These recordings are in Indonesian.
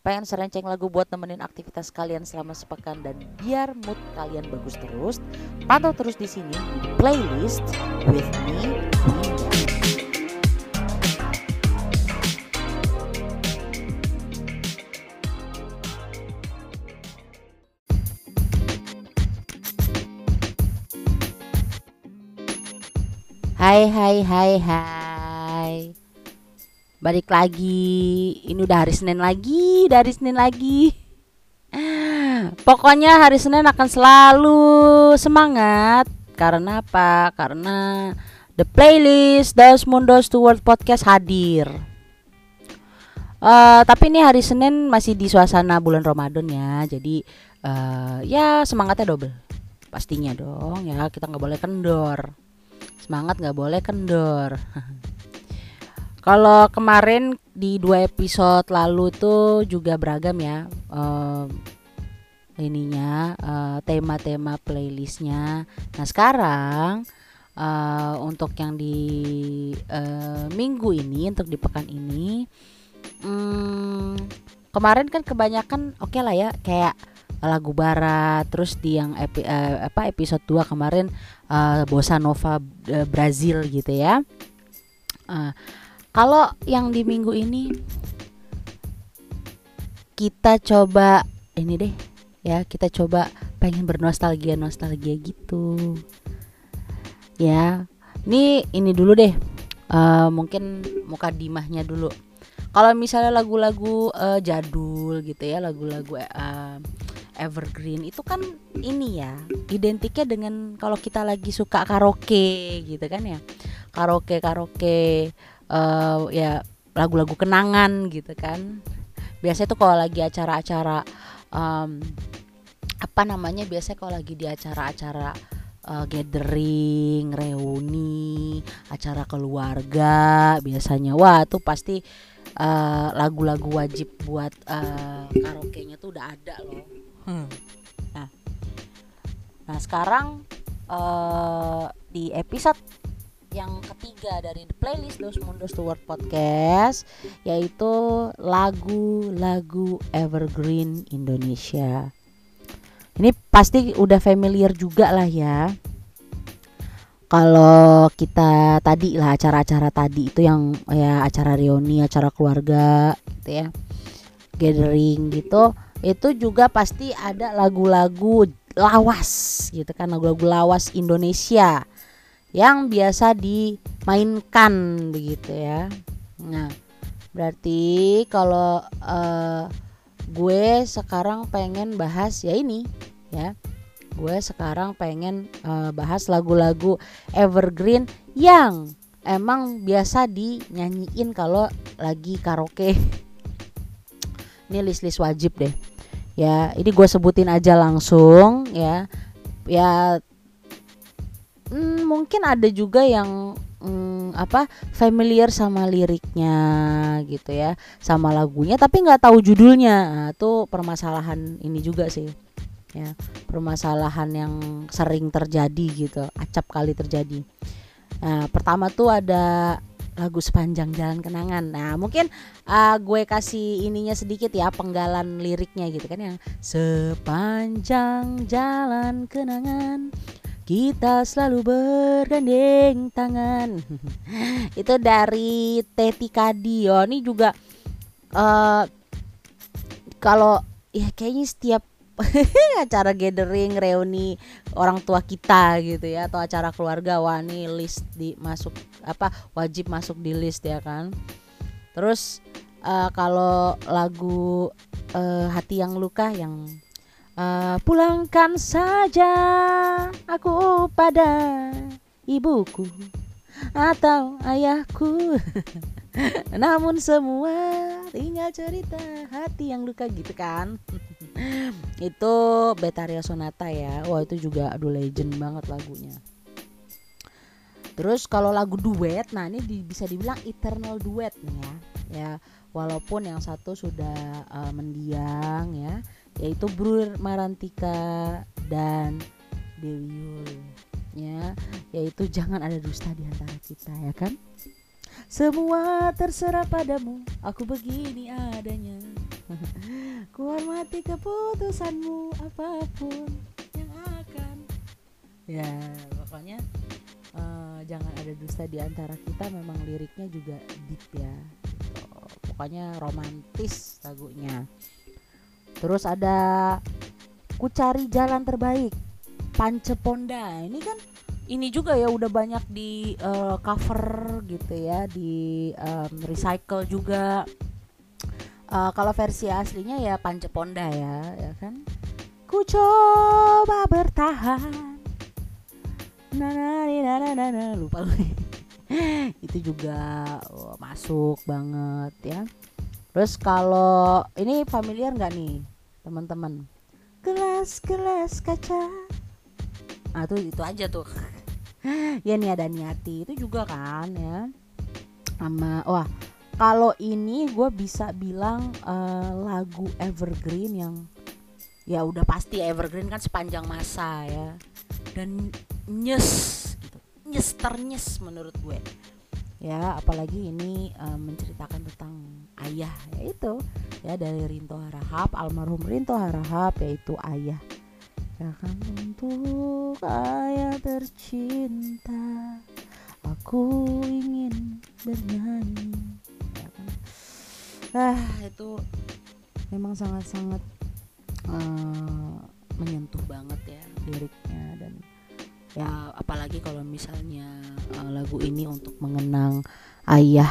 pengen serenceng lagu buat nemenin aktivitas kalian selama sepekan dan biar mood kalian bagus terus, pantau terus di sini playlist with me. Hai hai hai hai Balik lagi. Ini udah hari Senin lagi Udah hari Senin lagi. Pokoknya hari Senin akan selalu semangat. Karena apa? Karena The playlist Dos Mundos to World Podcast hadir. Uh, Tapi ini hari Senin masih di suasana bulan Ramadan ya. Jadi uh, ya semangatnya double. Pastinya dong ya kita nggak boleh kendor. Semangat nggak boleh kendor kalau kemarin di dua episode lalu tuh juga beragam ya um, ininya tema tema-tema playlistnya. Nah sekarang uh, untuk yang di uh, minggu ini untuk di pekan ini um, kemarin kan kebanyakan oke okay lah ya kayak lagu barat terus di yang epi, uh, apa episode 2 kemarin uh, bossa nova uh, Brazil gitu ya. Uh, kalau yang di minggu ini kita coba ini deh ya kita coba pengen bernostalgia nostalgia gitu. Ya ini ini dulu deh. Uh, mungkin muka dimahnya dulu. Kalau misalnya lagu-lagu uh, jadul gitu ya lagu-lagu uh, evergreen itu kan ini ya identiknya dengan kalau kita lagi suka karaoke gitu kan ya. Karaoke karaoke uh, ya lagu-lagu kenangan gitu kan biasanya tuh kalau lagi acara-acara um, apa namanya biasanya kalau lagi di acara-acara uh, gathering, reuni, acara keluarga biasanya wah tuh pasti lagu-lagu uh, wajib buat uh, karaoke-nya tuh udah ada loh Hmm. Nah, nah sekarang uh, di episode yang ketiga dari the playlist Dos Mundos to World Podcast yaitu lagu-lagu evergreen Indonesia. Ini pasti udah familiar juga lah ya. Kalau kita tadi lah acara-acara tadi itu yang ya acara reuni, acara keluarga gitu ya. Gathering gitu itu juga pasti ada lagu-lagu lawas gitu kan lagu-lagu lawas Indonesia yang biasa dimainkan begitu ya. Nah berarti kalau uh, gue sekarang pengen bahas ya ini ya. Gue sekarang pengen uh, bahas lagu-lagu evergreen yang emang biasa dinyanyiin kalau lagi karaoke. Ini list-list wajib deh. Ya ini gue sebutin aja langsung ya. Ya mungkin ada juga yang hmm, apa familiar sama liriknya gitu ya sama lagunya tapi nggak tahu judulnya. Nah, itu permasalahan ini juga sih ya. Permasalahan yang sering terjadi gitu acap kali terjadi. Nah pertama tuh ada lagu sepanjang jalan kenangan. Nah, mungkin uh, gue kasih ininya sedikit ya penggalan liriknya gitu kan yang sepanjang jalan kenangan kita selalu bergandeng tangan. Itu dari Teti Kadio. Ini juga uh, kalau ya kayaknya setiap acara gathering reuni orang tua kita gitu ya atau acara keluarga wah list di masuk apa wajib masuk di list ya kan terus uh, kalau lagu uh, hati yang luka yang uh, pulangkan saja aku pada ibuku atau ayahku. Namun semua tinggal cerita hati yang luka gitu kan. Itu Betaria Sonata ya. Wah itu juga aduh legend banget lagunya. Terus kalau lagu duet nah ini di, bisa dibilang eternal duet nih ya. Ya walaupun yang satu sudah uh, mendiang ya yaitu Brur Marantika dan Dewi Yul ya yaitu jangan ada dusta di antara kita ya kan? Semua terserah padamu aku begini adanya. Ku hormati keputusanmu apa pun yang akan. Ya pokoknya uh, jangan ada dusta di antara kita memang liriknya juga deep ya. Gitu. pokoknya romantis lagunya terus ada ku cari jalan terbaik. Panceponda. Ini kan ini juga ya udah banyak di uh, cover gitu ya di um, recycle juga. Uh, kalau versi aslinya ya Panceponda ya ya kan? Ku coba bertahan. Na na na na na, na. lupa itu juga oh, masuk banget ya terus kalau ini familiar nggak nih teman-teman? Gelas-gelas kaca. Ah tuh itu aja tuh. Ya nih ada niati itu juga kan ya. Sama wah kalau ini gue bisa bilang uh, lagu evergreen yang ya udah pasti evergreen kan sepanjang masa ya. Dan nyes gitu. Nyes ternyes menurut gue ya apalagi ini uh, menceritakan tentang ayah yaitu ya dari Rinto Harahap almarhum Rinto Harahap yaitu ayah. Akan untuk ayah tercinta Aku ingin bernyanyi. Ya kan? Ah itu memang sangat-sangat uh, menyentuh banget ya liriknya ya apalagi kalau misalnya uh, lagu ini untuk mengenang ayah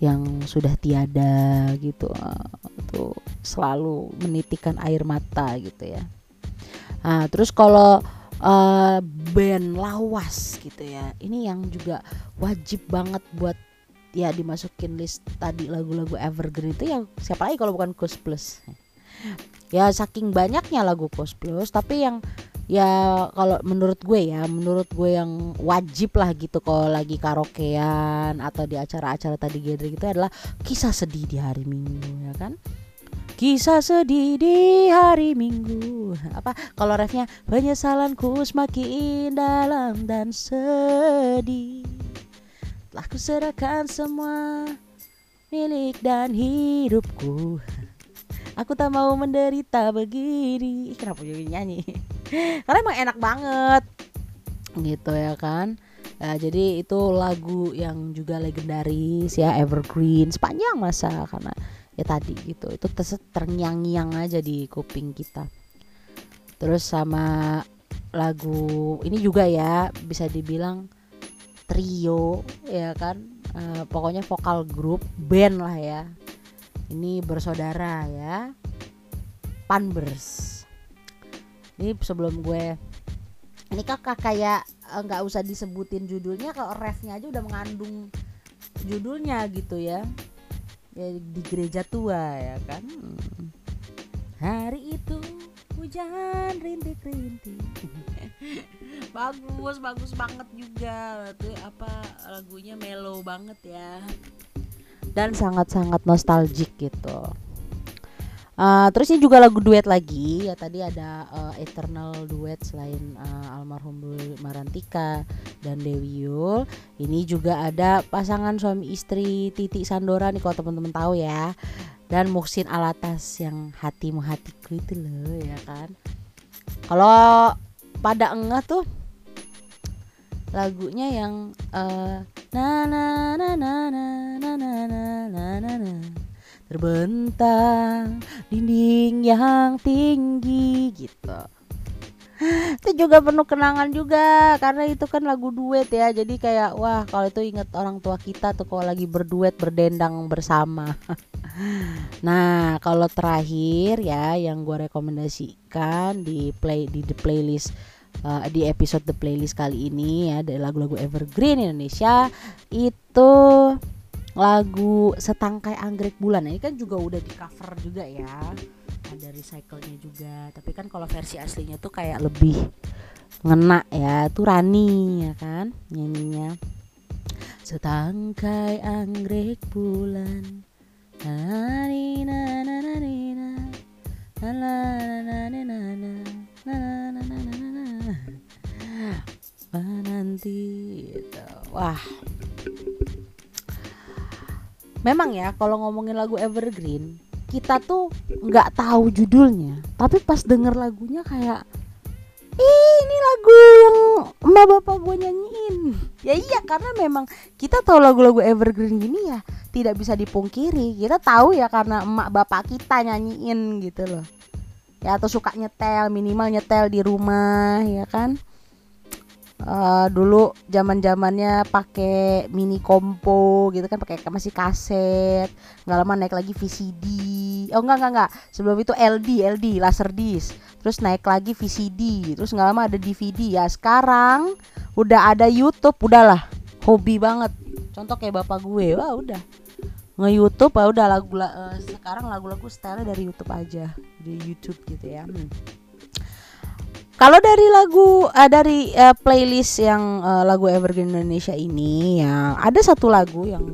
yang sudah tiada gitu uh, itu selalu menitikan air mata gitu ya. Nah, terus kalau uh, band lawas gitu ya, ini yang juga wajib banget buat ya dimasukin list tadi lagu-lagu evergreen itu yang siapa lagi kalau bukan Coast Plus ya saking banyaknya lagu Coast Plus tapi yang ya kalau menurut gue ya menurut gue yang wajib lah gitu kalau lagi karaokean atau di acara-acara tadi gathering itu adalah kisah sedih di hari minggu ya kan? Kisah sedih di hari Minggu. Apa? Kalau refnya Penyesalanku semakin dalam dan sedih. Telah kuserahkan semua Milik dan hidupku. Aku tak mau menderita begini. Kenapa jadi nyanyi Karena emang enak banget. Gitu ya kan. Ya, jadi itu lagu yang juga legendaris ya evergreen sepanjang masa karena ya tadi gitu. Itu terngiang-ngiang aja di kuping kita. Terus sama lagu ini juga ya bisa dibilang trio ya kan. E, pokoknya vokal grup band lah ya. Ini bersaudara ya Panbers ini sebelum gue ini kakak kayak eh, nggak usah disebutin judulnya kalau refnya aja udah mengandung judulnya gitu ya. Ya di gereja tua ya kan. Hari itu hujan rintik-rintik. Bagus bagus banget juga. Tuh apa lagunya mellow banget ya. Dan sangat-sangat nostalgic gitu Uh, terus ini juga lagu duet lagi ya tadi ada uh, Eternal duet selain uh, almarhum Marantika dan Dewi Yul. Ini juga ada pasangan suami istri Titi Sandora nih kalau teman-teman tahu ya. Dan Muksin Alatas yang hatimu hatiku itu loh ya kan. Kalau pada enggak tuh lagunya yang uh, na na na na na na na na na na terbentang dinding yang tinggi gitu. Itu juga penuh kenangan juga karena itu kan lagu duet ya. Jadi kayak wah kalau itu inget orang tua kita tuh kalau lagi berduet berdendang bersama. Nah kalau terakhir ya yang gue rekomendasikan di play di the playlist uh, di episode the playlist kali ini ya dari lagu-lagu evergreen Indonesia itu lagu setangkai anggrek bulan. Ini kan juga udah di cover juga ya. Ada recycle-nya juga. Tapi kan kalau versi aslinya tuh kayak lebih ngena ya. Tuh Rani ya kan nyanyinya. Setangkai anggrek bulan. Nanti wah memang ya kalau ngomongin lagu evergreen kita tuh nggak tahu judulnya. Tapi pas denger lagunya kayak Ih, ini lagu yang emak bapak gue nyanyiin. Ya iya karena memang kita tahu lagu-lagu evergreen gini ya tidak bisa dipungkiri. Kita tahu ya karena emak bapak kita nyanyiin gitu loh. Ya atau suka nyetel minimal nyetel di rumah ya kan uh, dulu zaman zamannya pakai mini kompo gitu kan pakai masih kaset. Nggak lama naik lagi VCD oh enggak enggak enggak sebelum itu LD LD laser disc. Terus naik lagi VCD terus nggak lama ada DVD ya sekarang udah ada YouTube udahlah. Hobi banget. Contoh kayak bapak gue wah udah. Nge YouTube ah udah lagu uh, sekarang lagu-lagu style dari YouTube aja di YouTube gitu ya. Hmm. Kalau dari lagu uh, dari uh, playlist yang uh, lagu Evergreen Indonesia ini ya ada satu lagu yang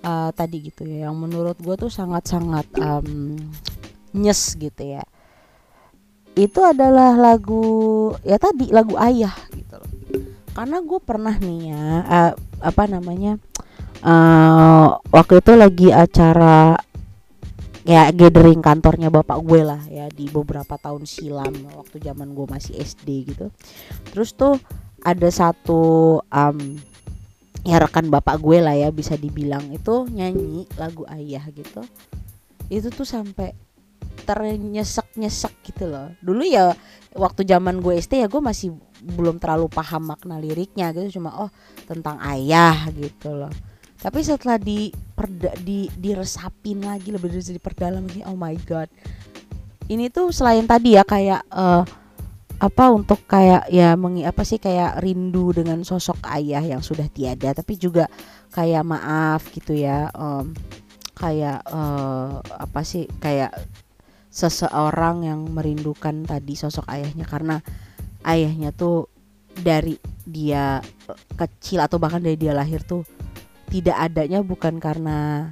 uh, tadi gitu ya yang menurut gue tuh sangat-sangat um, nyes gitu ya. Itu adalah lagu ya tadi lagu Ayah gitu loh. Karena gue pernah nih ya uh, apa namanya uh, waktu itu lagi acara kayak gathering kantornya bapak gue lah ya di beberapa tahun silam waktu zaman gue masih SD gitu. Terus tuh ada satu um, ya rekan bapak gue lah ya bisa dibilang itu nyanyi lagu ayah gitu. Itu tuh sampai ternyesek nyesek gitu loh. Dulu ya waktu zaman gue SD ya gue masih belum terlalu paham makna liriknya gitu cuma oh tentang ayah gitu loh tapi setelah di perda, di diresapin lagi lebih dari diperdalam lagi oh my god. Ini tuh selain tadi ya kayak uh, apa untuk kayak ya mengi apa sih kayak rindu dengan sosok ayah yang sudah tiada tapi juga kayak maaf gitu ya um, kayak uh, apa sih kayak seseorang yang merindukan tadi sosok ayahnya karena ayahnya tuh dari dia kecil atau bahkan dari dia lahir tuh tidak adanya bukan karena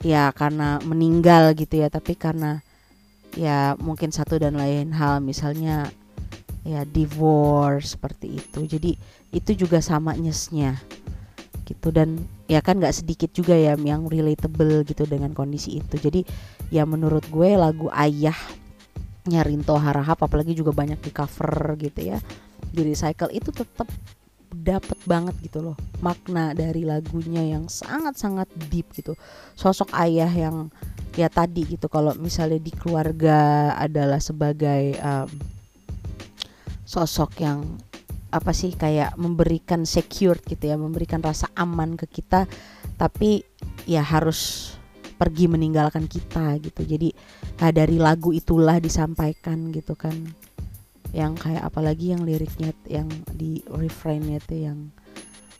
ya karena meninggal gitu ya tapi karena ya mungkin satu dan lain hal. Misalnya ya divorce seperti itu. Jadi itu juga sama nyesnya gitu. Dan ya kan nggak sedikit juga ya yang relatable gitu dengan kondisi itu. Jadi ya menurut gue lagu ayah Rinto Harahap apalagi juga banyak di cover gitu ya di recycle itu tetap dapet banget gitu loh makna dari lagunya yang sangat-sangat deep gitu. Sosok ayah yang ya tadi gitu kalau misalnya di keluarga adalah sebagai um, sosok yang apa sih kayak memberikan secure gitu ya memberikan rasa aman ke kita tapi ya harus pergi meninggalkan kita gitu. Jadi nah dari lagu itulah disampaikan gitu kan yang kayak apalagi yang liriknya yang di refrainnya tuh yang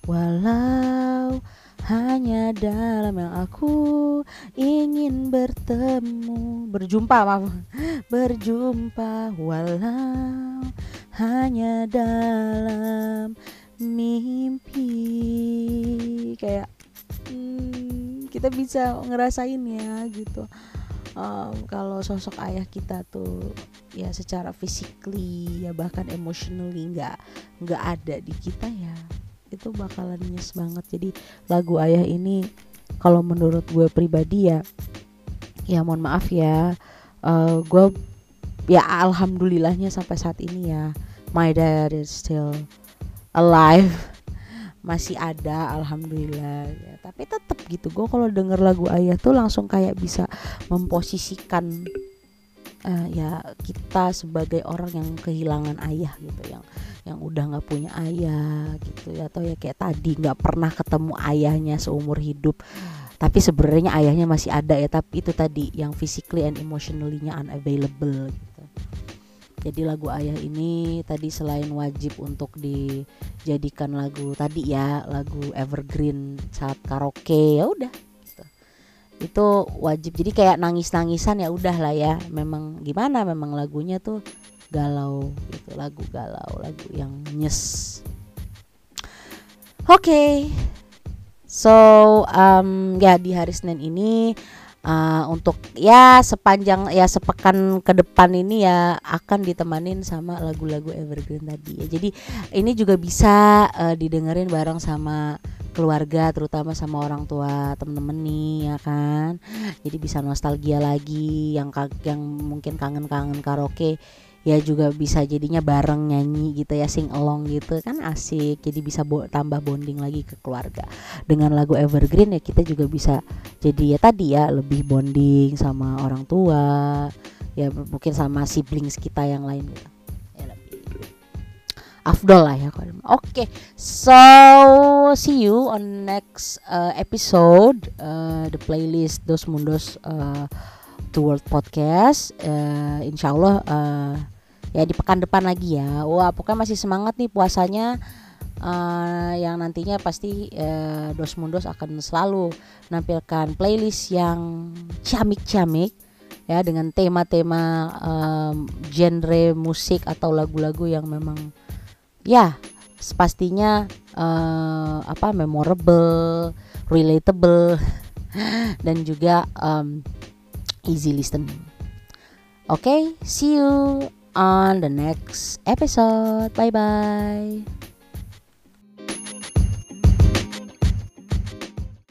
walau hanya dalam yang aku ingin bertemu. Berjumpa maaf. Berjumpa. Walau hanya dalam mimpi. Kayak hmm, kita bisa ngerasain ya gitu um, kalau sosok ayah kita tuh ya secara physically ya bahkan emotionally nggak nggak ada di kita ya itu bakalan nyes banget. Jadi lagu ayah ini kalau menurut gue pribadi ya ya mohon maaf ya uh, gue ya alhamdulillahnya sampai saat ini ya my dad is still alive masih ada alhamdulillah ya. Tapi tetap gitu gue kalau denger lagu ayah tuh langsung kayak bisa memposisikan uh, ya kita sebagai orang yang kehilangan ayah gitu yang yang udah nggak punya ayah gitu ya atau ya kayak tadi nggak pernah ketemu ayahnya seumur hidup. Tapi sebenarnya ayahnya masih ada ya tapi itu tadi yang physically and emotionally-nya unavailable gitu jadi lagu ayah ini tadi selain wajib untuk dijadikan lagu tadi ya lagu evergreen saat karaoke ya udah gitu. itu wajib jadi kayak nangis nangisan ya udah lah ya memang gimana memang lagunya tuh galau gitu lagu galau lagu yang nyes oke okay. so um, ya di hari senin ini uh, untuk ya sepanjang ya sepekan ke depan ini ya akan ditemanin sama lagu-lagu evergreen tadi ya. Jadi ini juga bisa uh, didengerin bareng sama keluarga terutama sama orang tua temen-temen nih ya kan jadi bisa nostalgia lagi yang yang mungkin kangen-kangen karaoke ya juga bisa jadinya bareng nyanyi gitu ya sing along gitu kan asik. Jadi bisa bo tambah bonding lagi ke keluarga. Dengan lagu evergreen ya kita juga bisa jadi ya tadi ya lebih bonding sama orang tua ya mungkin sama siblings kita yang lain gitu. Afdol lah ya Oke, okay, so see you on next uh, episode uh, the playlist Dos Mundos uh, to World Podcast. Uh, insya Allah uh, ya di pekan depan lagi ya. Wah pokoknya masih semangat nih puasanya. Uh, yang nantinya pasti uh, Dos Mundos akan selalu menampilkan playlist yang ciamik-ciamik ya dengan tema-tema um, genre musik atau lagu-lagu yang memang ya pastinya uh, apa memorable, relatable dan juga um, easy listen. Oke, okay, see you on the next episode. Bye bye.